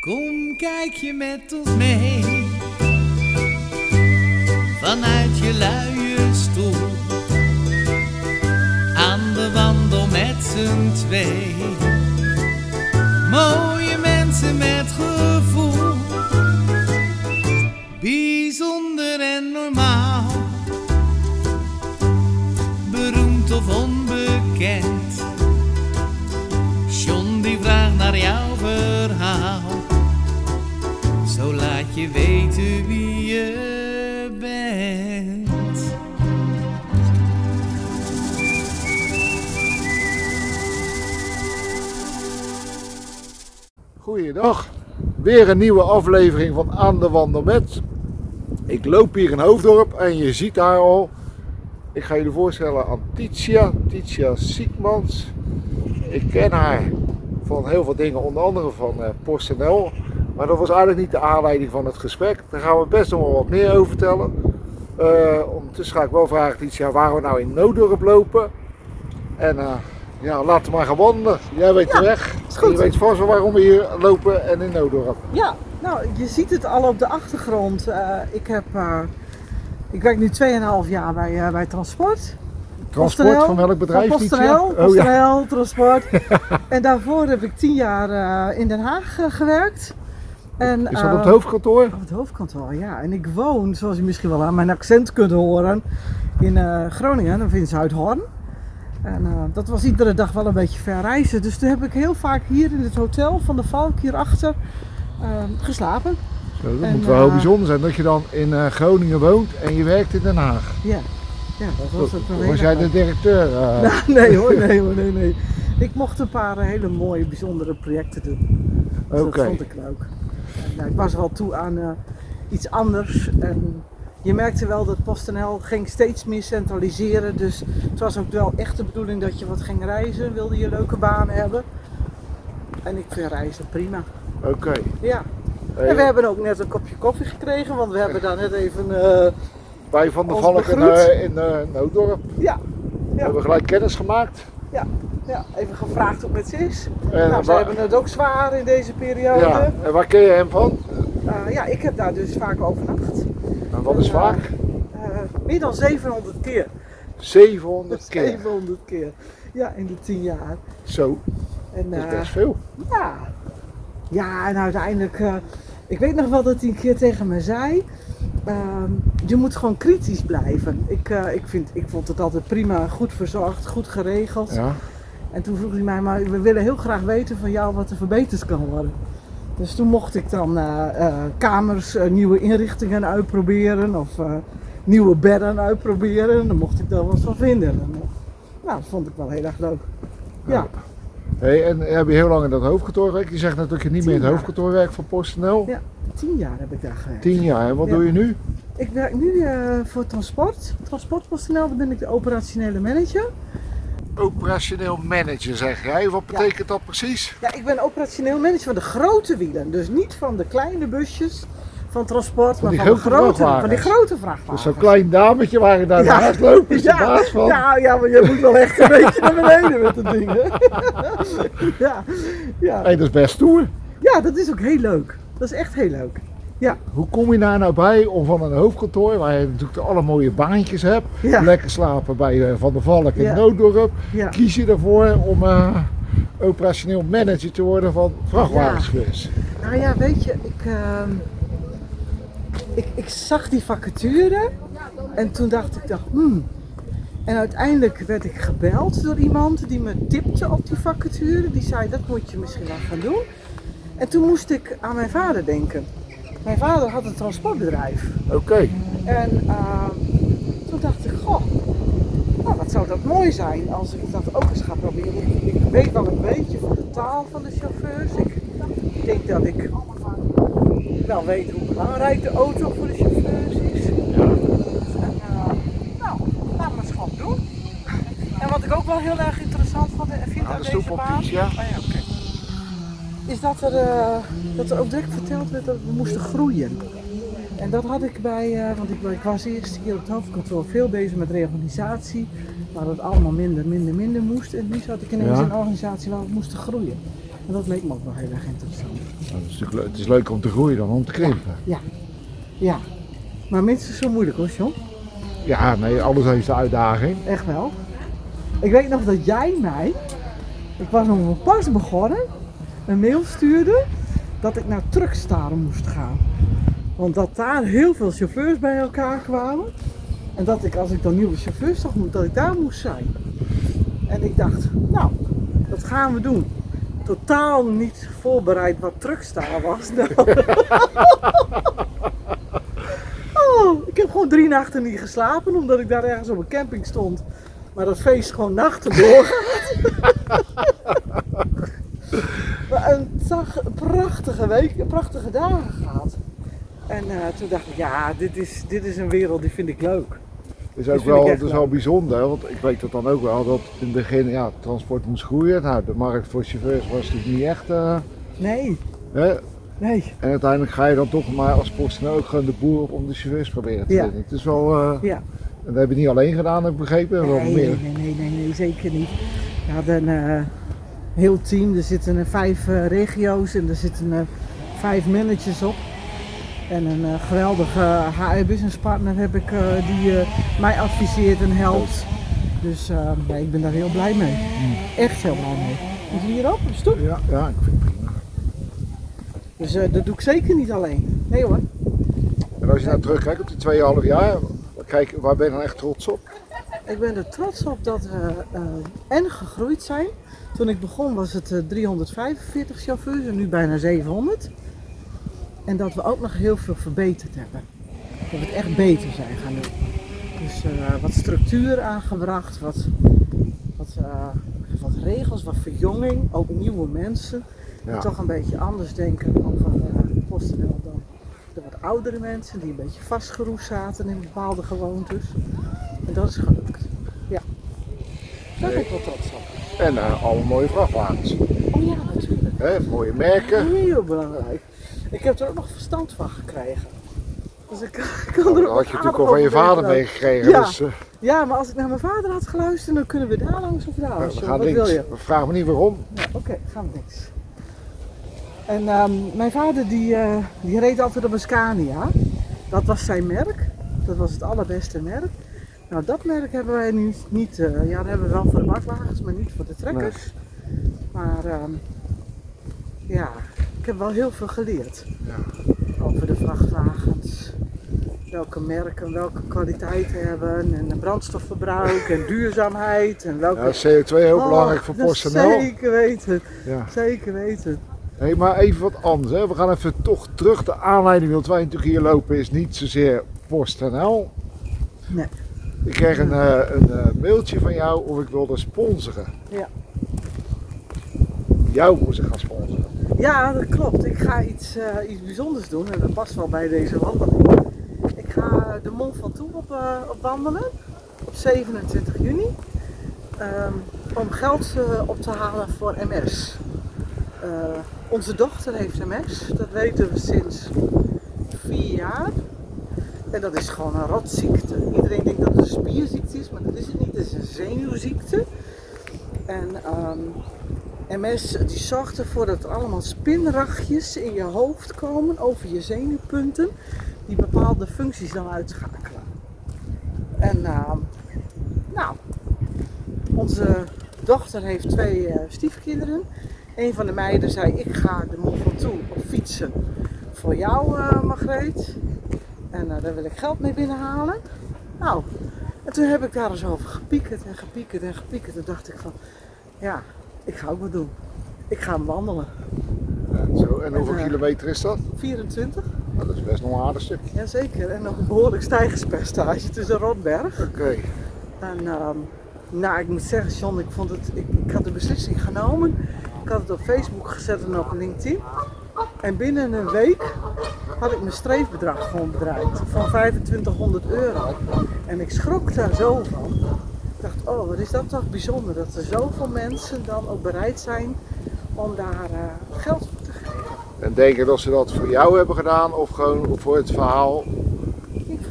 Kom, kijk je met ons mee. Vanuit je luie stoel. Aan de wandel met z'n twee. Mooie mensen met gevoel. Bijzonder en normaal. Beroemd of onbekend. John die vraagt naar jouw verhaal. Je weten wie je bent. Goeiedag, weer een nieuwe aflevering van Aan de Wandel met. Ik loop hier in Hoofddorp en je ziet haar al. Ik ga jullie voorstellen aan Titia, Titia Siekmans. Ik ken haar van heel veel dingen, onder andere van eh, PostNL. Maar dat was eigenlijk niet de aanleiding van het gesprek. Daar gaan we best nog wel wat meer over vertellen. Eh, ondertussen ga ik wel vragen, Titia, waar we nou in Nooddorp lopen. En eh, ja, laten we maar gaan wandelen. Jij weet de weg. je weet vast wel waarom we hier lopen en in Nooddorp. Ja, nou, je ziet het al op de achtergrond. Eh, ik, heb, ik werk nu 2,5 jaar bij, bij Transport. Transport van welk bedrijf? Van? PostNL, Oh ja. Transport. en daarvoor heb ik 10 jaar in Den Haag gewerkt. En, Is dat op het eh, hoofdkantoor? Op het hoofdkantoor, ja. En ik woon, zoals je misschien wel aan mijn accent kunt horen, in eh, Groningen, of in Zuidhorn. En eh, dat was iedere dag wel een beetje ver reizen. Dus toen heb ik heel vaak hier in het hotel van de Valk hierachter eh, geslapen. Zo, dat En, moet wel heel bijzonder zijn dat je dan in Groningen woont en je werkt in Den Haag. Ja, ja dat was het heel Was jij de directeur? Nou, nee hoor, nee hoor, nee, nee. Ik mocht een paar hele mooie, bijzondere projecten doen. Dus Oké. Dat vond ik leuk. Nou, ik was wel toe aan eh, iets anders. En je merkte wel dat PostNL ging steeds meer centraliseren. Dus het was ook wel echt de bedoeling dat je wat ging reizen. Wilde je leuke banen hebben. En ik vind reizen prima. Oké. Ja. Hey, En we hebben ook net een kopje koffie gekregen, want we hebben daar net even. eh, Bij Van der Valk in, eh, in eh, Nooddorp. ja, We hebben gelijk kennis gemaakt. ja, ja, even gevraagd hoe het met ze is. En, nou, ze waar, hebben het ook zwaar in deze periode. ja, en waar ken je hem van? Eh, ja, ik heb daar dus vaak overnacht. En wat is Eh, vaak? Eh, meer dan 700 keer. 700 keer. 700 keer. Ja, in de 10 jaar. Zo, En, dat is best veel. ja. ja, en uiteindelijk, ik weet nog wel dat hij een keer tegen me zei. ehm, je moet gewoon kritisch blijven. Ik, ik, vind, ik vond het altijd prima, goed verzorgd, goed geregeld. Ja. En toen vroeg hij mij, maar we willen heel graag weten van jou wat er verbeterd kan worden. Dus toen mocht ik dan eh, eh, kamers, eh, nieuwe inrichtingen uitproberen of nieuwe bedden uitproberen. En dan mocht ik daar wat van vinden. En, nou, dat vond ik wel heel erg leuk. Ja, Hey, en heb je heel lang in dat hoofdkantoor gewerkt? Je zegt je niet meer in het hoofdkantoor werkt van PostNL. Ja. tien jaar heb ik daar gewerkt. Tien jaar. En wat Ja. doe je nu? Ik werk nu voor Transport. Transport.nl, daar ben ik de operationele manager. Operationeel manager zeg jij. Wat Ja. betekent dat precies? Ja, ik ben operationeel manager van de grote wielen. Dus niet van de kleine busjes van transport, maar van de grote van die grote vrachtwagens. Dus zo'n klein dametje waar je daar Ja. naast loopt, is de baas van. Ja, ja, maar je moet wel echt een beetje naar beneden met dat ding. Hè? ja, ja. Hey, dat is best stoer. ja, dat is ook heel leuk. Dat is echt heel leuk. Hoe kom je daar nou bij om van een hoofdkantoor, waar je natuurlijk alle mooie baantjes hebt, Ja. lekker slapen bij eh, Van der Valk in Ja. Nooddorp, Ja. kies je ervoor om eh, operationeel manager te worden van vrachtwagenservice? Nou ja, weet je, ik, ehm, ik, ik zag die vacature en toen dacht ik, dacht, hmm. En uiteindelijk werd ik gebeld door iemand die me tipte op die vacature. Die zei, dat moet je misschien wel gaan doen. En toen moest ik aan mijn vader denken. Mijn vader had een transportbedrijf. Oké, En ehm, toen dacht ik, goh, nou, wat zou dat mooi zijn als ik dat ook eens ga proberen. Ik, ik weet wel een beetje van de taal van de chauffeurs. Ik, ik denk dat ik wel weet hoe belangrijk de auto voor de chauffeurs is. En, eh, nou, laat maar eens gewoon doen. En wat ik ook wel heel erg interessant vond en vind Aan aan de deze baan, ja. Oh ja. Is dat er, eh, dat er ook direct verteld werd dat we moesten groeien. En dat had ik bij, eh, want ik, ik was de eerste keer op het hoofdkantoor veel bezig met reorganisatie, waar het allemaal minder, minder, minder moest. En nu zat ik ineens Ja. in een organisatie waar we moesten groeien. En dat leek me ook wel heel erg interessant. Nou, het, is natuurlijk het is leuk om te groeien dan om te krimpen. Ja, ja. Maar minstens zo moeilijk hoor, John. Ja, nee, alles heeft zijn uitdaging. Echt wel. Ik weet nog dat jij mij, ik was nog pas begonnen, een mail stuurde dat ik naar Truckstaren moest gaan. Want dat daar heel veel chauffeurs bij elkaar kwamen. En dat ik als ik dan nieuwe chauffeurs zag, dat ik daar moest zijn. En ik dacht, nou, dat gaan we doen. Totaal niet voorbereid wat Truckstaren was. Oh, ik heb gewoon drie nachten niet geslapen omdat ik daar ergens op een camping stond. Maar dat feest gewoon nachten doorgaat. een prachtige week, een prachtige dagen gehad. En eh, toen dacht ik, ja, dit is, dit is een wereld die vind ik leuk. Het is ook wel, het is wel bijzonder, want ik weet dat dan ook wel, dat in het begin ja, transport moest groeien. Nou, de markt voor chauffeurs was natuurlijk niet echt. eh, Nee, hè? nee, En uiteindelijk ga je dan toch maar als PostNL ook gewoon de boer op om de chauffeurs proberen te Ja. vinden. Het is wel, eh, ja. en dat heb je niet alleen gedaan, heb ik begrepen. Wel Nee, meer. nee, nee, nee, nee, zeker niet. We hadden een eh, heel team, er zitten eh, vijf eh, regio's en er zitten eh, vijf managers op. En een geweldige HR business partner heb ik die mij adviseert en helpt. Dus ik ben daar heel blij mee. Echt heel blij mee. Moet je hierop op de stoep? Ja, ja, ik vind het prima. Dus dat doe ik zeker niet alleen. Nee hoor. En als je nou terugkijkt op die 2,5 jaar, kijk, waar ben je dan echt trots op? Ik ben er trots op dat we eh, en gegroeid zijn. Toen ik begon was het eh, 345 chauffeurs en nu bijna 700. En dat we ook nog heel veel verbeterd hebben. Dat we het echt beter zijn gaan doen. Dus eh, wat structuur aangebracht, wat, wat, eh, wat regels, wat verjonging, ook nieuwe mensen. Die toch een beetje anders denken over uh, PostNL dan de wat oudere mensen die een beetje vastgeroest zaten in bepaalde gewoontes. En dat is gelukt. Ik op. En eh, alle mooie vrachtwagens. Oh ja, natuurlijk. Hè, mooie merken. Heel belangrijk. Ik heb er ook nog verstand van gekregen. Dus ik, kan Dat er ook had je natuurlijk al van je vader meegekregen. Ja. Dus, eh, Ja, maar als ik naar mijn vader had geluisterd, dan kunnen we daar langs of daar. we langs. gaan Wat wil je? We vragen me niet waarom. Ja, Oké, gaan we niks. En ehm, mijn vader die, eh, die reed altijd op een Scania. Dat was zijn merk. Dat was het allerbeste merk. Nou, dat merk hebben wij nu niet. eh, ja, dat hebben we wel voor de bakwagens, maar niet voor de trekkers. Maar ehm, ja, ik heb wel heel veel geleerd. Over de vrachtwagens. Welke merken, welke kwaliteiten hebben. En brandstofverbruik en duurzaamheid. En welke... Ja, CO2 heel Oh, belangrijk voor PostNL. Zeker weten, Ja. zeker weten. Hey, maar even wat anders. Hè. We gaan even toch terug. De aanleiding dat wij natuurlijk hier lopen is niet zozeer PostNL. Nee. Ik kreeg een, eh, een eh, mailtje van jou of ik wilde sponsoren. Ja. Jou moest ik gaan sponsoren. Ja, dat klopt. Ik ga iets, eh, iets bijzonders doen en dat past wel bij deze wandeling. Ik ga de Mont Ventoux op, op wandelen op 27 juni. ehm, om geld op te halen voor MS. Onze dochter heeft MS, dat weten we sinds vier jaar. En dat is gewoon een rotziekte. Iedereen denkt dat het een spierziekte is, maar dat is het niet. Het is een zenuwziekte. En ehm, MS die zorgt ervoor dat er allemaal spinragjes in je hoofd komen over je zenuwpunten die bepaalde functies dan uitschakelen. En ehm, nou, onze dochter heeft twee eh, stiefkinderen. Een van de meiden zei ik ga de Mont Ventoux op fietsen voor jou eh Margreet. En eh, daar wil ik geld mee binnenhalen. Nou, en toen heb ik daar eens over gepiekerd en gepiekerd en gepiekerd. Toen dacht ik van, ja, ik ga ook wat doen. Ik ga hem wandelen. Ja, zo. En hoeveel eh, kilometer is dat? 24, Nou, dat is best nog een aardig stuk. jazeker. En nog een behoorlijk stijgerspercentage tussen Rotberg. Oké. En ehm, nou, ik moet zeggen, John, ik, vond het, ik, ik had de beslissing genomen. Ik had het op Facebook gezet en op LinkedIn. En binnen een week had ik mijn streefbedrag gewoon bereikt van 2500 euro. En ik schrok daar zo van. Ik dacht, oh, wat is dat toch bijzonder dat er zoveel mensen dan ook bereid zijn om daar eh, geld voor te geven. En denk je dat ze dat voor jou hebben gedaan of gewoon voor het verhaal?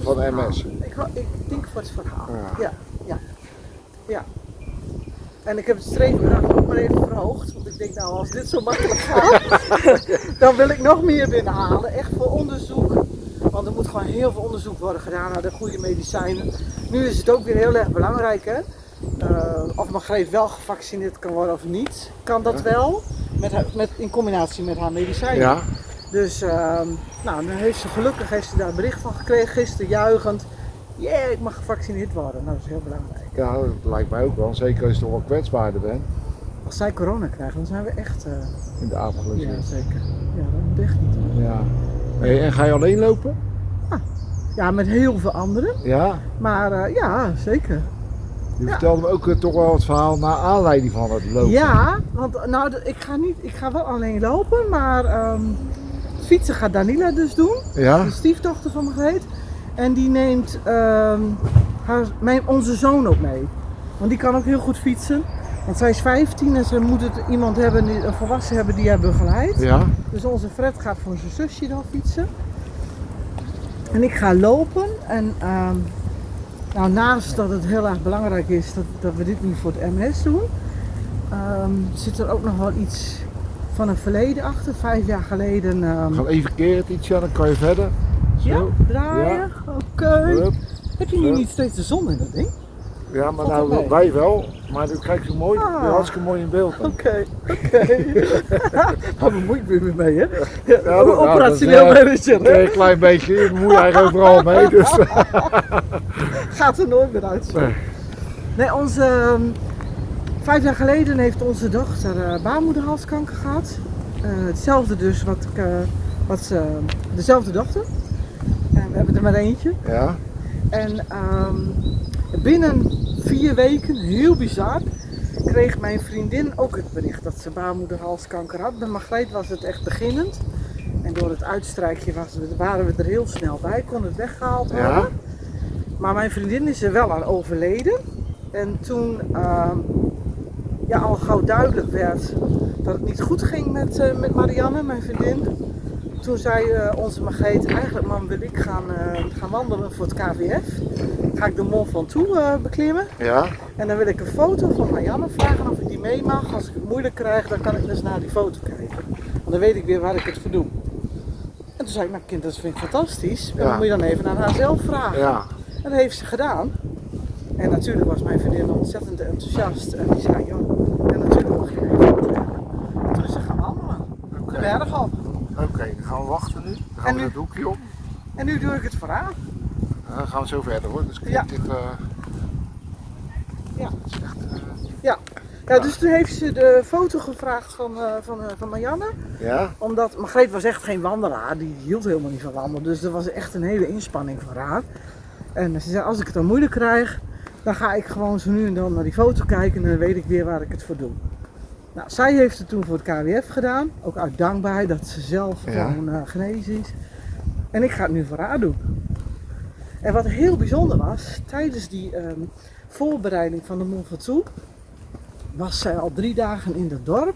Van. MS. Ik, ik denk voor het verhaal. Ja. Ja, ja, ja. En ik heb het streefbedrag ook maar even verhoogd. Want denk, nou, als dit zo makkelijk gaat, dan wil ik nog meer binnenhalen. Echt voor onderzoek. Want er moet gewoon heel veel onderzoek worden gedaan naar de goede medicijnen. Nu is het ook weer heel erg belangrijk, hè. Eh, of Margreet wel gevaccineerd kan worden of niet. Kan dat wel. Met, haar- met, in combinatie met haar medicijnen. Ja, Dus ehm, nou, dan heeft ze gelukkig heeft ze daar een bericht van gekregen gisteren, juichend. Yeah, ik mag gevaccineerd worden. Nou, dat is heel belangrijk. ja, dat lijkt mij ook wel. Zeker als je toch wel kwetsbaarder bent Als zij corona krijgen, dan zijn we echt. eh, in de avond. ja, zeker. Ja, dat moet echt niet. hoor. Ja. Hey, en ga je alleen lopen? Ja, met heel veel anderen. Ja. Maar eh, ja, zeker. Je Ja. vertelde me ook eh, toch wel het verhaal naar aanleiding van het lopen. Ja, want nou, ik ga, niet, ik ga wel alleen lopen, maar ehm, fietsen gaat Danila dus doen. Ja? de stiefdochter van Margreet. En die neemt ehm, haar, mijn, onze zoon ook mee. Want die kan ook heel goed fietsen. Want zij is 15 en ze moet het iemand hebben, die- een volwassen hebben die haar begeleidt. Ja? Dus onze Fred gaat voor zijn zusje dan fietsen. En ik ga lopen. En ehm, nou, naast dat het heel erg belangrijk is dat, dat we dit nu voor het MS doen, ehm, zit er ook nog wel iets van een verleden achter. Vijf jaar geleden. We gaan even keren ietsje, dan kan je verder. Zo. ja, draaien. Oké. Heb je nu niet steeds de zon in dat ding? Ja, maar nou, wij wel. Maar dit krijg je mooi. Ah. Hartstikke mooi in beeld. Oké, oké. Daar bemoei ik me weer mee, hè? Ja, dat- nou, dat operationeel eh, manager, hè? Een klein beetje, je moet je eigenlijk overal mee. Dus. Gaat er nooit meer uit. Nee. Nee, onze... ehm, vijf jaar geleden heeft onze dochter eh, baarmoederhalskanker gehad. Eh, hetzelfde dus wat ik... wat ze, dezelfde dochter. En we hebben er maar eentje. Ja, En ehm, binnen vier weken, heel bizar, kreeg mijn vriendin ook het bericht dat ze baarmoederhalskanker had. Bij Margreet was het echt beginnend. En door het uitstrijkje was, waren we er heel snel bij, kon het weggehaald worden. Ja. Maar mijn vriendin is er wel aan overleden. En toen ehm, ja, al gauw duidelijk werd dat het niet goed ging met, eh, met Marianne, mijn vriendin. Toen zei eh, onze Margreet, eigenlijk mam wil ik gaan, eh, gaan wandelen voor het KVF. Ga ik de Mont Ventoux eh beklimmen. ja, En dan wil ik een foto van Marianne vragen of ik die mee mag. Als ik het moeilijk krijg, dan kan ik dus naar die foto kijken. Want dan weet ik weer waar ik het voor doe. En toen zei ik, nou kind, dat vind ik fantastisch. En Ja. dan moet je dan even aan haar zelf vragen. ja. En dat heeft ze gedaan. En natuurlijk was mijn vriendin ontzettend enthousiast. En die zei, joh, en natuurlijk mag je even. Toen is ze gaan wandelen. De berg op. Oké, dan gaan we wachten nu. Dan gaan En we nu- hoekje om. En nu doe ik het voor haar. En dan gaan we zo verder hoor. Dus Ja. dit, eh, Ja. is echt, eh, Ja. Ja, dus toen heeft ze de foto gevraagd van, eh, van, eh, van Marianne. ja, Omdat Margreet was echt geen wandelaar. Die hield helemaal niet van wandelen. Dus dat was echt een hele inspanning voor haar. En ze zei, als ik het dan moeilijk krijg, dan ga ik gewoon zo nu en dan naar die foto kijken. En dan weet ik weer waar ik het voor doe. Nou, zij heeft het toen voor het KWF gedaan. Ook uit dankbaarheid dat ze zelf Ja. gewoon eh, genezen is. En ik ga het nu voor haar doen. En wat heel bijzonder was, tijdens die ehm, voorbereiding van de Mont Ventoux, was zij al drie dagen in het dorp.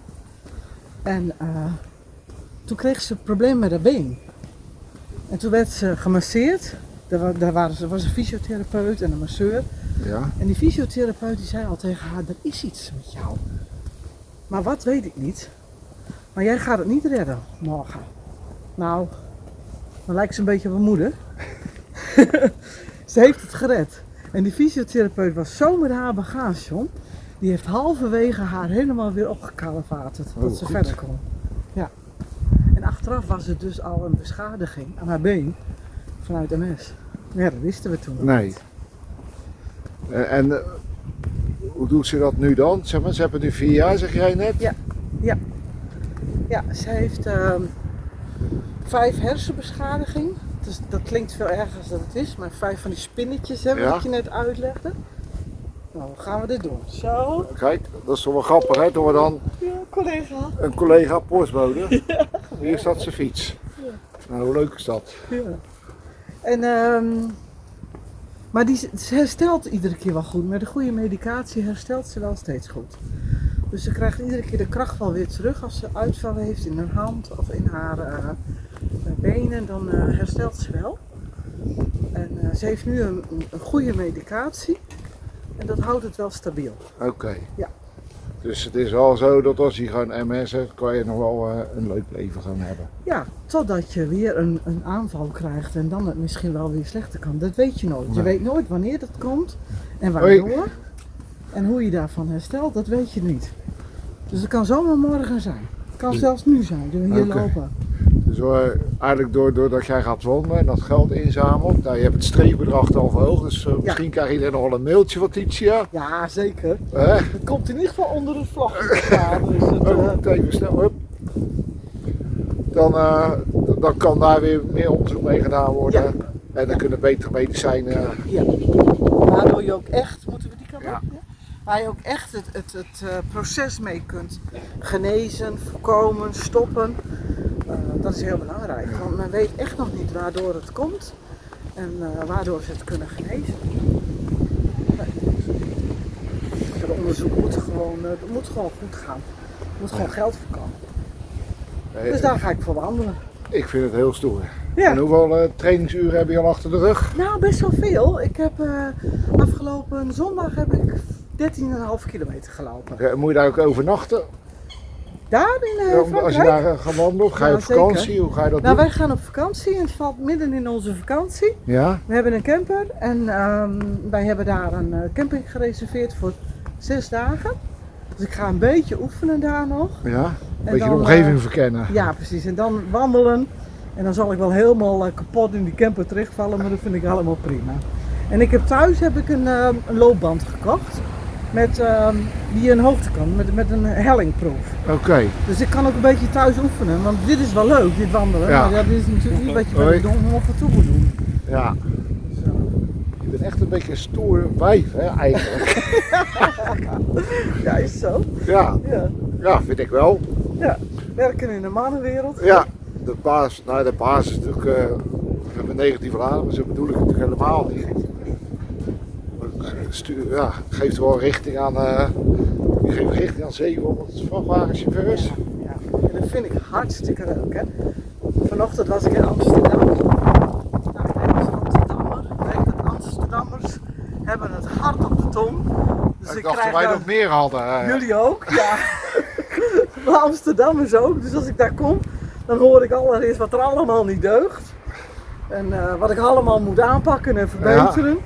En eh, toen kreeg ze een probleem met haar been. En toen werd ze gemasseerd. Daar waren ze, was een fysiotherapeut en een masseur. ja. En die fysiotherapeut die zei al tegen haar, er is iets met jou. Maar wat weet ik niet. Maar jij gaat het niet redden morgen. Nou, dan lijkt ze een beetje op mijn moeder. ze heeft het gered. En die fysiotherapeut was zo met haar begaan, John. Die heeft halverwege haar helemaal weer opgekalevaterd. Oh, dat ze goed. verder kon. Ja. En achteraf was het dus al een beschadiging aan haar been vanuit MS. Ja, dat wisten we toen Nee. niet. En, eh, hoe doet ze dat nu dan? Zeg maar, ze hebben nu vier jaar, zeg jij net? Ja. Ja, ze heeft ehm, vijf hersenbeschadiging. Dus dat klinkt veel erger dan het is, maar vijf van die spinnetjes hebben Ja. wat je net uitlegde. Nou, hoe gaan we dit doen? Zo, Kijk, dat is wel grappig hè, dat we dan ja, collega. een collega postbode. Hier staat zijn fiets. Nou, hoe leuk is dat? Ja. En, ehm, maar die, ze herstelt iedere keer wel goed. Met de goede medicatie herstelt ze wel steeds goed. Dus ze krijgt iedere keer de kracht wel weer terug. Als ze uitval heeft in haar hand of in haar eh, eh, benen, dan eh, herstelt ze wel. En eh, ze heeft nu een, een goede medicatie. En dat houdt het wel stabiel. Oké. Dus het is wel zo dat als je gewoon MS hebt, kan je nog wel een leuk leven gaan hebben. Ja, totdat je weer een, een aanval krijgt en dan het misschien wel weer slechter kan. Dat weet je nooit. Je weet nooit wanneer dat komt en Hoi. waardoor. En hoe je daarvan herstelt, dat weet je niet. Dus het kan zomaar morgen zijn. Het kan zelfs nu zijn, door hier lopen. Dus eh, eigenlijk door, doordat jij gaat wandelen en dat geld inzamelt, nou, je hebt het streefbedrag al verhoogd, dus eh, misschien krijg je er nog wel een mailtje van Titia. Ja, zeker. Hè? Het komt in ieder geval onder het vlagje te staan. Dus het, eh, even snel, hup. Dan, eh, d- dan kan daar weer meer onderzoek mee gedaan worden. Ja. En dan kunnen betere medicijnen. Ja. Waardoor je ook echt, moeten we die kant Ja. op? Ja? Waar je ook echt het, het, het eh, proces mee kunt genezen, voorkomen, stoppen. Dat is heel belangrijk, want men weet echt nog niet waardoor het komt en eh, waardoor ze het kunnen genezen. Het onderzoek moet gewoon, eh, het moet gewoon goed gaan. Er moet gewoon geld voorkomen. Eh, Dus daar ga ik voor wandelen. Ik vind het heel stoer. Ja. En hoeveel eh, trainingsuren heb je al achter de rug? Nou, best wel veel. Ik heb afgelopen zondag heb ik 13,5 kilometer gelopen. Moet je daar ook overnachten? Daar in eh, als je daar eh, gaat wandelen? Ga je Ja, op vakantie? zeker. Hoe ga je dat Nou, doen? wij gaan op vakantie en het valt midden in onze vakantie. Ja? We hebben een camper en ehm, wij hebben daar een eh, camping gereserveerd voor zes dagen. Dus ik ga een beetje oefenen daar nog. Ja? Een En beetje de omgeving verkennen. Ja, precies. En dan wandelen. En dan zal ik wel helemaal kapot in die camper terechtvallen, maar dat vind ik helemaal prima. En ik heb thuis heb ik een, ehm, een loopband gekocht. Met, ehm, die een hoogte kan, met, met een hellingproef. Oké. Dus ik kan ook een beetje thuis oefenen, want dit is wel leuk, dit wandelen. Ja. Maar ja, dit is natuurlijk niet wat je bij de ongeveer toe moet doen. Ja. Zo. Je bent echt een beetje een stoer wijf, hè, eigenlijk. Ja, is zo. ja. Ja. ja, vind ik wel. ja. Werken in de mannenwereld. Ja, de baas, nou de baas is natuurlijk, eh we hebben laden, maar zo bedoel ik het natuurlijk helemaal niet. Stuur, ja, geeft wel richting aan, je geeft richting aan 700 vrachtwagenchauffeurs. Ja, en dat vind ik hartstikke leuk. Hè. Vanochtend was ik in Amsterdam. Nou, ik als Amsterdammer. Ik weet dat Amsterdammers hebben het hart op de tong. Dus ik ik dacht dat wij nog meer hadden. Jullie ook? Ja. maar Amsterdammers ook. Dus als ik daar kom, dan hoor ik allereerst wat er allemaal niet deugt. En eh, wat ik allemaal moet aanpakken en verbeteren.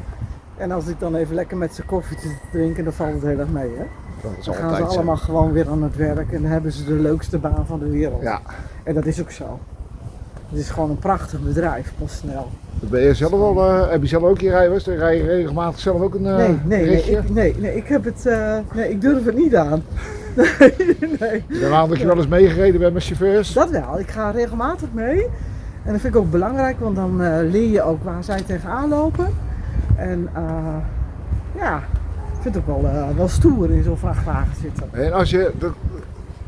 En als ik dan even lekker met zijn koffietje drinken, dan valt het heel erg mee. Hè? Dat is Dan gaan ze allemaal gewoon weer aan het werk en dan hebben ze de leukste baan van de wereld. Ja, En dat is ook zo. Het is gewoon een prachtig bedrijf, PostNL. ben je zelf al, eh, heb je zelf ook je rijbewijs? Dan rij je regelmatig zelf ook een eh, Nee, nee, nee, ik, nee, nee, ik heb het, eh, nee, ik durf het niet aan. Nee, nee. Daarna dat je wel eens meegereden bent met chauffeurs? Dat wel, ik ga regelmatig mee. En dat vind ik ook belangrijk, want dan leer je ook waar zij tegenaan lopen. En eh, ja, ik vind het ook wel, eh, wel stoer in zo'n vrachtwagen zitten. En als je, dan,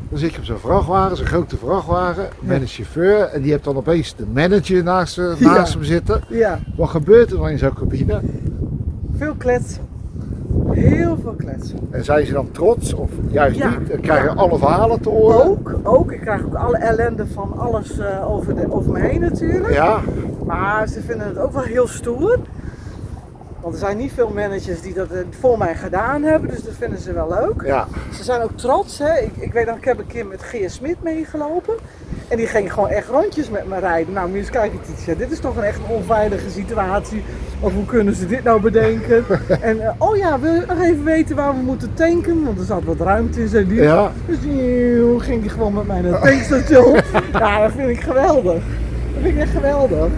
dan zit je op zo'n vrachtwagen, zo'n grote vrachtwagen, met een chauffeur en die hebt dan opeens de manager naast, eh, Ja. naast hem zitten. Ja, Wat gebeurt er dan in zo'n cabine? veel kletsen. Heel veel kletsen. En zijn ze dan trots of juist Ja. niet? En krijgen alle verhalen te horen? Ook, ook, ik krijg ook alle ellende van alles over, de, over me heen natuurlijk. Ja, Maar ze vinden het ook wel heel stoer. Want er zijn niet veel managers die dat eh, voor mij gedaan hebben, dus dat vinden ze wel leuk. ja. Ze zijn ook trots. Hè? Ik, ik weet nog, ik heb een keer met Geer Smit meegelopen. En die ging gewoon echt rondjes met me rijden. Nou, moet je eens kijken, Titia. Dit is toch een echt een onveilige situatie. Of hoe kunnen ze dit nou bedenken? en eh, oh ja, wil je nog even weten waar we moeten tanken? Want er zat wat ruimte in zijn lief. Ja, Dus die ging die gewoon met mij naar het tankstation. ja, dat vind ik geweldig. Dat vind ik echt geweldig.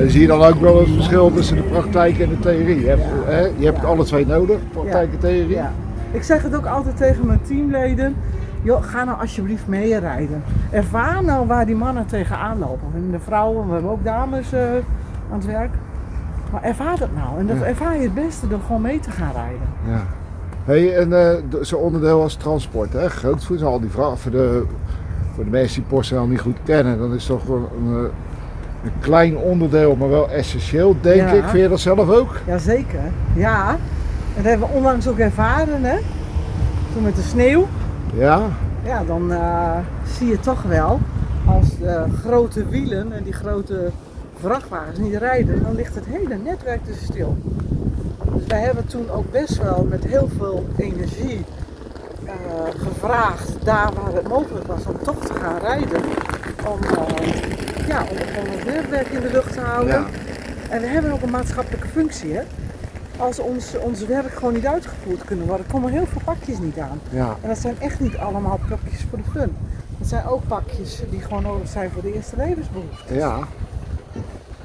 En zie je dan ook wel het verschil tussen de praktijk en de theorie? Je hebt, hè, je hebt alle twee nodig, praktijk en theorie. Ja. Ik zeg het ook altijd tegen mijn teamleden. Joh, ga nou alsjeblieft meerijden. Ervaar nou waar die mannen tegenaan lopen. En de vrouwen, we hebben ook dames eh, aan het werk. Maar ervaar dat nou. En dat Ja. ervaar je het beste door gewoon mee te gaan rijden. Ja. Hey, en d- zo'n onderdeel als transport, hè? grootvoet, al die vragen voor de, voor de mensen die PostNL niet goed kennen, dan is toch een, eh, een klein onderdeel, maar wel essentieel, denk Ja. ik. Vind je dat zelf ook? Jazeker. Ja. En dat hebben we onlangs ook ervaren, hè. Toen met de sneeuw. Ja, Ja, dan eh, zie je toch wel, als de grote wielen en die grote vrachtwagens niet rijden, dan ligt het hele netwerk dus stil. Dus wij hebben toen ook best wel met heel veel energie eh, gevraagd, daar waar het mogelijk was, om toch te gaan rijden. Om, eh, ja, om, om het netwerk in de lucht te houden. Ja. En we hebben ook een maatschappelijke functie. Hè? Als ons, ons werk gewoon niet uitgevoerd kunnen worden, komen heel veel pakjes niet aan. Ja. En dat zijn echt niet allemaal pakjes voor de fun. Dat zijn ook pakjes die gewoon nodig zijn voor de eerste levensbehoeften. Ja.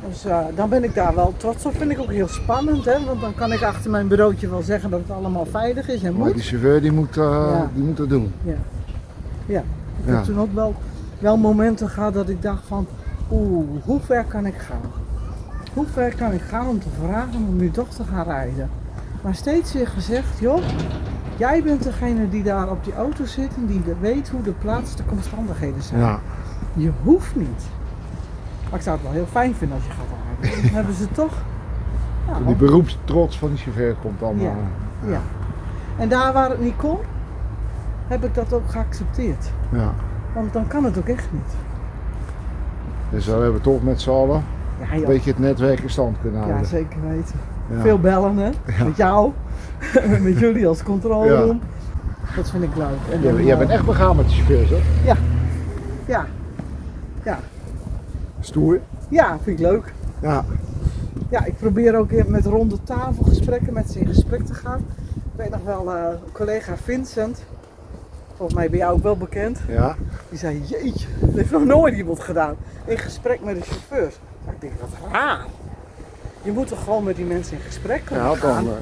Dus eh, dan ben ik daar wel trots op. Vind ik ook heel spannend, hè? want dan kan ik achter mijn bureautje wel zeggen dat het allemaal veilig is en Maar moet. die chauffeur die moet, Ja. die moet dat doen. Ja. ja. Ik heb toen ook wel, wel momenten gehad dat ik dacht van, oeh, hoe ver kan ik gaan? Hoe ver kan ik gaan om te vragen om nu toch te gaan rijden? Maar steeds weer gezegd, joh, jij bent degene die daar op die auto zit en die de- weet hoe de plaatselijke omstandigheden zijn. Ja. Je hoeft niet. Maar ik zou het wel heel fijn vinden als je gaat rijden. Dan hebben ze toch. Ja, Die beroepstrots van die chauffeur komt dan. Ja. ja. En daar waar het niet kon, heb ik dat ook geaccepteerd. ja. Want dan kan het ook echt niet. Dus we hebben toch met z'n allen Ja, een beetje het netwerk in stand kunnen ja houden. zeker weten. Ja. Veel bellen, hè? Ja. Met jou, met jullie als controleroom. Dat vind ik leuk. En Jij, jij eh, bent echt begaan met de chauffeurs, hè? Ja. Ja. Ja. Stoer. Ja, vind ik leuk. Ja. Ja, ik probeer ook met ronde tafelgesprekken met ze in gesprek te gaan. Ik weet nog wel, eh collega Vincent, volgens mij ben jou ook wel bekend, Ja. die zei, jeetje, dat heeft nog nooit iemand gedaan. In gesprek met de chauffeurs. Ik denk, wat raar. Je moet toch gewoon met die mensen in gesprek kunnen Ja, gaan dan.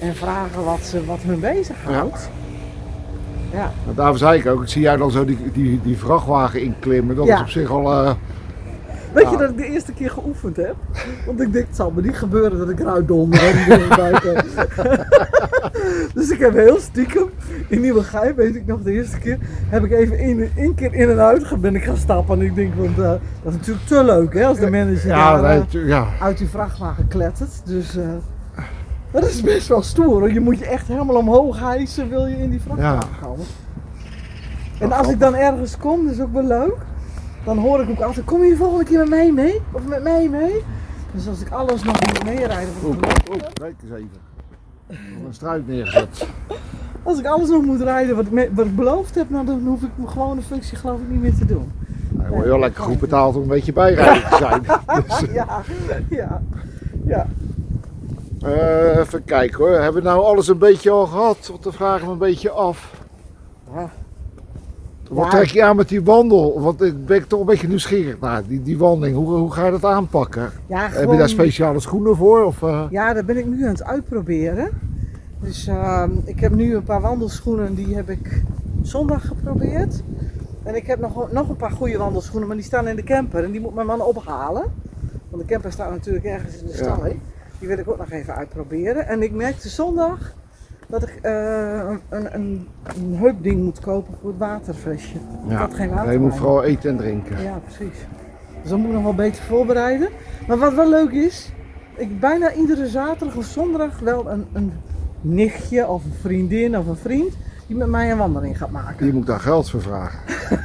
eh, en vragen wat, ze, wat hun bezighoudt. Ja. want daarom zei ik ook, zie jij dan zo die, die, die vrachtwagen inklimmen, dat Ja. is op zich al. Weet Ja. je dat ik de eerste keer geoefend heb? Want ik denk, het zal me niet gebeuren dat ik eruit donder en buiten. dus ik heb heel stiekem, in Nieuwegein weet ik nog de eerste keer, heb ik even één één keer in en uit ben ik gaan stappen. En ik denk, want eh, dat is natuurlijk te leuk hè, als de manager ja, daar, eh, ja. uit die vrachtwagen klettert. Dus eh, dat is best wel stoer. hoor. Je moet je echt helemaal omhoog hijsen, wil je in die vrachtwagen komen. En als ik dan ergens kom, dat is ook wel leuk. Dan hoor ik ook altijd, kom je de volgende keer met mij mee? Of met mij mee? Dus als ik alles nog moet meerijden, Oeh, oeh, kijk eens even. Een struik neergezet. als ik alles nog moet rijden wat ik, me- wat ik beloofd heb, nou, dan hoef ik mijn gewone functie geloof ik niet meer te doen. Hij wordt heel lekker goed betaald om een beetje bijrijden te zijn. Dus, Ja, ja, ja. eh, even kijken hoor, hebben we nou alles een beetje al gehad? Want dan vragen we een beetje af. Ja. Wat trek je aan met die wandel? Want ik ben toch een beetje nieuwsgierig naar die, die wandeling. Hoe, hoe ga je dat aanpakken? Ja, Heb je daar speciale schoenen voor? Of, eh? Ja, daar ben ik nu aan het uitproberen. Dus ehm, ik heb nu een paar wandelschoenen, die heb ik zondag geprobeerd. En ik heb nog, nog een paar goede wandelschoenen, maar die staan in de camper en die moet mijn man ophalen. Want de camper staat natuurlijk ergens in de Ja. stalling. Die wil ik ook nog even uitproberen. En ik merkte zondag dat ik eh, een, een, een heupding moet kopen voor het waterflesje. Ik had geen water je moet vooral eten en drinken. Ja, precies. Dus dan moet ik nog wel beter voorbereiden. Maar wat wel leuk is, ik bijna iedere zaterdag of zondag wel een, een nichtje of een vriendin of een vriend die met mij een wandeling gaat maken. Je moet daar geld voor vragen.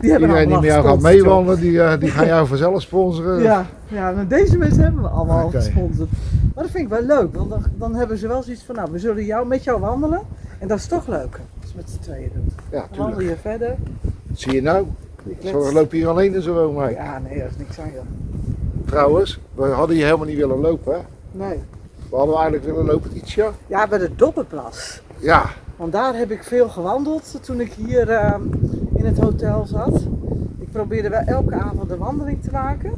Die hebben Iedereen die met jou gaat meewandelen, die, eh, die gaan jou vanzelf sponsoren. Ja, ja maar deze mensen hebben we allemaal gesponsord. Maar dat vind ik wel leuk, want dan, dan hebben ze wel zoiets van, nou, we zullen jou, met jou wandelen. En dat is toch leuker, als je met z'n tweeën doet. Ja, wandel je verder. Zie je nou? Zo je hier alleen in zo'n woonwijk. Ja, nee, dat is niks aan je. Trouwens, we hadden hier helemaal niet willen lopen. Hè? Nee. We hadden eigenlijk willen lopen, Titia. Ja, bij de Doppenplas. Ja, Want daar heb ik veel gewandeld toen ik hier ehm, in het hotel zat. Ik probeerde wel elke avond een wandeling te maken.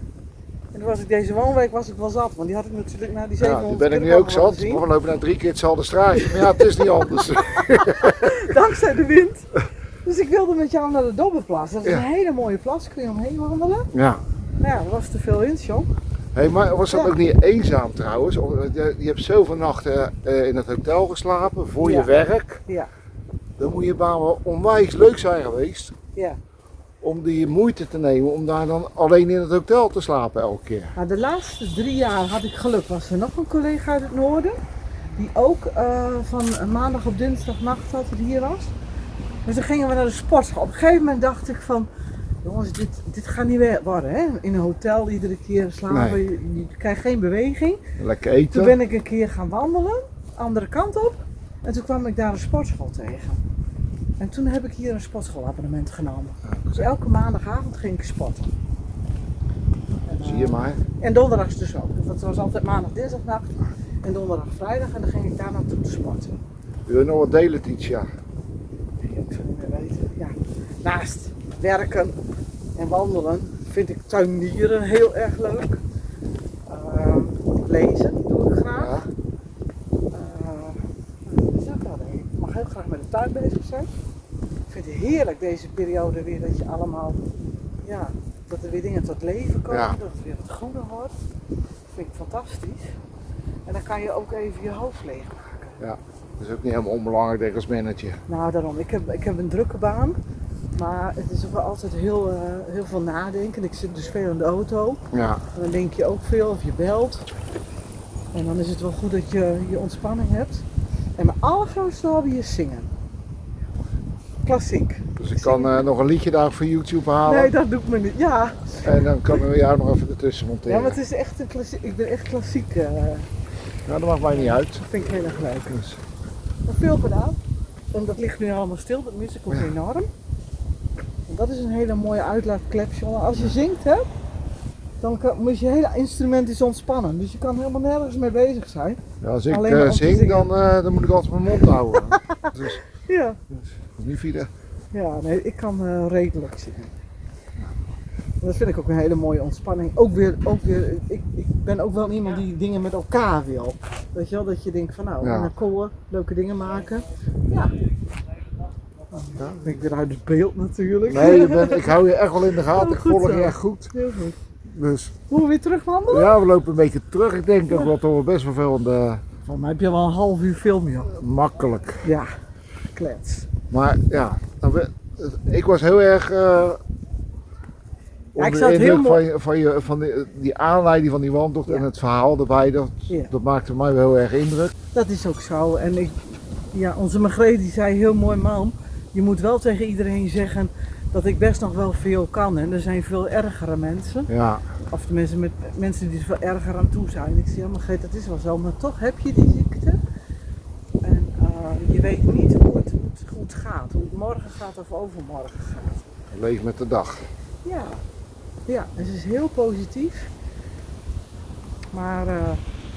En toen was ik deze woonweek was ik wel zat, want die had ik natuurlijk na die ja 700 die ben ik nu ook zat. we lopen nou drie keer hetzelfde straatje. Maar ja, het is niet anders. Dankzij de wind. Dus ik wilde met jou naar de Dobbenplas. Dat is Ja. een hele mooie plas, kun je omheen wandelen. Ja. Maar ja, er was te veel wind, jong. Hey, maar was dat Ja. ook niet eenzaam trouwens? Eh, Je, je hebt zoveel nachten eh, in het hotel geslapen voor je werk. Ja, Dan moet je baan wel onwijs leuk zijn geweest ja. om die moeite te nemen om daar dan alleen in het hotel te slapen elke keer. Nou, de laatste drie jaar had ik geluk. Was er nog een collega uit het noorden. Die ook eh, van maandag op dinsdagnacht altijd hier was. Dus dan gingen we naar de sportschool. Op een gegeven moment dacht ik van... Jongens, dit, dit gaat niet worden hè. In een hotel iedere keer slapen. Nee. Je, je krijgt geen beweging. Lekker Toen eten. ben ik een keer gaan wandelen. Andere kant op. En toen kwam ik daar een sportschool tegen. En toen heb ik hier een sportschoolabonnement genomen. Ja, Dus elke maandagavond ging ik sporten. En, Zie je eh, maar. En donderdags dus ook. Dat was altijd maandag, dinsdagnacht. En donderdag, vrijdag. En dan ging ik daar naartoe te sporten. Wil je nog wat delen, Titia? Ik zou niet meer weten. Ja. Naast werken en wandelen vind ik tuinieren heel erg leuk. Ehm, lezen doe ik graag. Ja. Eh, leuk. Ik mag heel graag met de tuin bezig zijn. Ik vind het heerlijk deze periode weer dat je allemaal, ja, dat er weer dingen tot leven komen, Ja. dat het weer wat groener wordt. Dat vind ik fantastisch. En dan kan je ook even je hoofd leegmaken. Dat is ook niet helemaal onbelangrijk denk ik, als manager. Nou, daarom. Ik heb, ik heb een drukke baan. Maar het is ook wel altijd heel, eh, heel veel nadenken. Ik zit dus veel in de auto. Ja. En dan denk je ook veel of je belt. En dan is het wel goed dat je je ontspanning hebt. En mijn allergrootste hobby is zingen. Klassiek. Dus ik kan eh, nog een liedje daar voor YouTube halen. Nee, dat doe ik me niet. Ja, En dan kan we jou nog even ertussen monteren. ja maar het is echt een klassiek. Ik ben echt klassiek. eh Nou, dat maakt mij niet uit. dat vind ik heel erg leuk. Dus, veel gedaan. En dat ligt nu allemaal stil. Dat mis ik ook enorm. Dat is een hele mooie uitlaatklep. Als je zingt, hè, dan kan, moet je hele instrument is ontspannen. Dus je kan helemaal nergens mee bezig zijn. ja, als ik te zing, dan, eh, dan moet ik altijd mijn mond houden. dus Ja. niet via Ja, nee, ik kan eh, redelijk zingen. En Dat vind ik ook een hele mooie ontspanning. Ook weer, ook weer ik, ik ben ook wel iemand die dingen met elkaar wil. Weet je wel, dat je denkt van nou, Ja. een koor leuke dingen maken. Ja. Ben ik weer uit het beeld natuurlijk. Nee, je bent, ik hou je echt wel in de gaten. Ik volg je echt goed. Heel goed. Dus Moeten we weer terugwandelen? ja, we lopen een beetje terug. Ik denk ook toch wel best wel veel aan de Van mij heb je wel een half uur film, joh. makkelijk. Ja, klets. Maar ja, we- ik was heel erg. eh Ja, ik het heel mooi- van, je, van, je, van die, die aanleiding van die wandeltocht Ja. en het verhaal erbij. Dat, Ja. dat maakte mij wel heel erg indruk. Dat is ook zo. En ik, ja, onze Margreet die zei heel mooi, mam, je moet wel tegen iedereen zeggen dat ik best nog wel veel kan. En er zijn veel ergere mensen. Ja, Of tenminste met mensen die er veel erger aan toe zijn. Ik zei, ja Margreet, dat is wel zo. Maar toch heb je die ziekte. En eh, je weet niet hoe het, hoe, het, hoe het gaat. Hoe het morgen gaat of overmorgen gaat. leef met de dag. Ja, ja dus het is heel positief. Maar eh,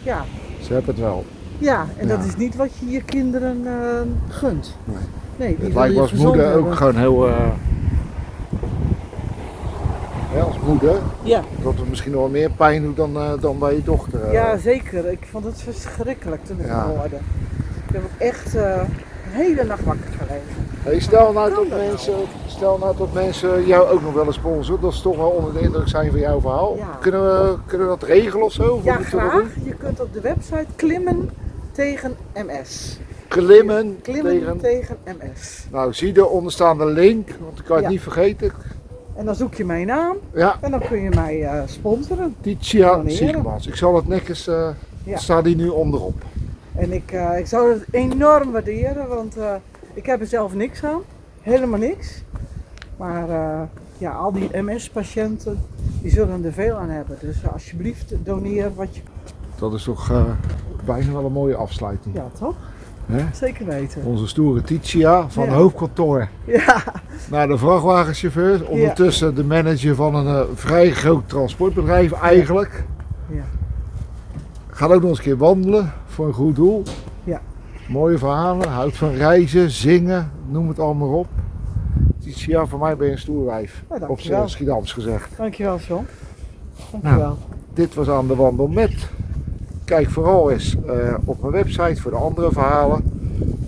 ja, Ze hebben het wel. Ja, en Ja. dat is niet wat je je kinderen eh, gunt. Nee. Nee, die Het lijkt me als moeder ook gewoon heel. eh, ja, als moeder, Ja, dat het misschien nog wel meer pijn doet dan, eh, dan bij je dochter. eh. ja, zeker. Ik vond het verschrikkelijk toen ik Ja. hoorde. Ik heb ook echt eh, een hele nacht wakker gelegen. Hey, stel, nou dat nou? mensen, stel nou dat mensen jou ook nog willen sponsoren, dat is toch wel onder de indruk zijn van jouw verhaal. Ja. Kunnen, we, kunnen we dat regelen of zo? Of Ja, graag. Je kunt op de website klimmen tegen MS. Klimmen, Klimmen tegen. tegen MS. Nou, zie de onderstaande link, want ik kan het Ja. niet vergeten. En dan zoek je mijn naam Ja, en dan kun je mij eh, sponsoren. Titia? Siegmans. Ik zal het netjes, Ja. staat die nu onderop. En ik, eh, ik zou het enorm waarderen, want ik heb er zelf niks aan. Helemaal niks. Maar ja, al die MS-patiënten, die zullen er veel aan hebben. Dus alsjeblieft, doneer wat je... Dat is toch bijna wel een mooie afsluiting. Ja, toch? Hè? Zeker weten. Onze stoere Titia van Ja. hoofdkantoor Ja, naar de vrachtwagenchauffeur. Ondertussen de manager van een eh, vrij groot transportbedrijf eigenlijk. ja. Gaat ook nog eens een keer wandelen voor een goed doel. Ja. Mooie verhalen, houdt van reizen, zingen, noem het allemaal op. Titia, voor mij ben je een stoerwijf. Op zijn Schiedams gezegd. Dankjewel, John. Dankjewel. Dit was aan de wandel met. Kijk vooral eens eh, op mijn website voor de andere verhalen.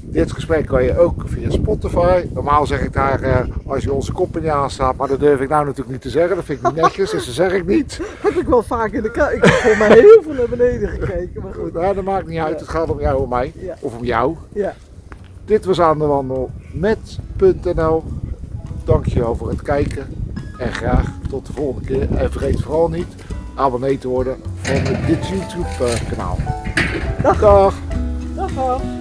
Dit gesprek kan je ook via Spotify. Normaal zeg ik daar eh, als je onze kop niet aanstaat, maar dat durf ik nou natuurlijk niet te zeggen. Dat vind ik niet netjes, dus dat zeg ik niet. Heb ik wel vaak in de kijk. Ik heb voor mij heel veel naar beneden gekeken, maar goed. Nou, dat maakt niet uit, het gaat om jou en mij. Ja. Of om jou. Ja, Dit was aan de wandel met.nl. Dankjewel voor het kijken. En graag tot de volgende keer. En vergeet vooral niet abonnee te worden van dit YouTube eh, kanaal. Dag. Dag. dag.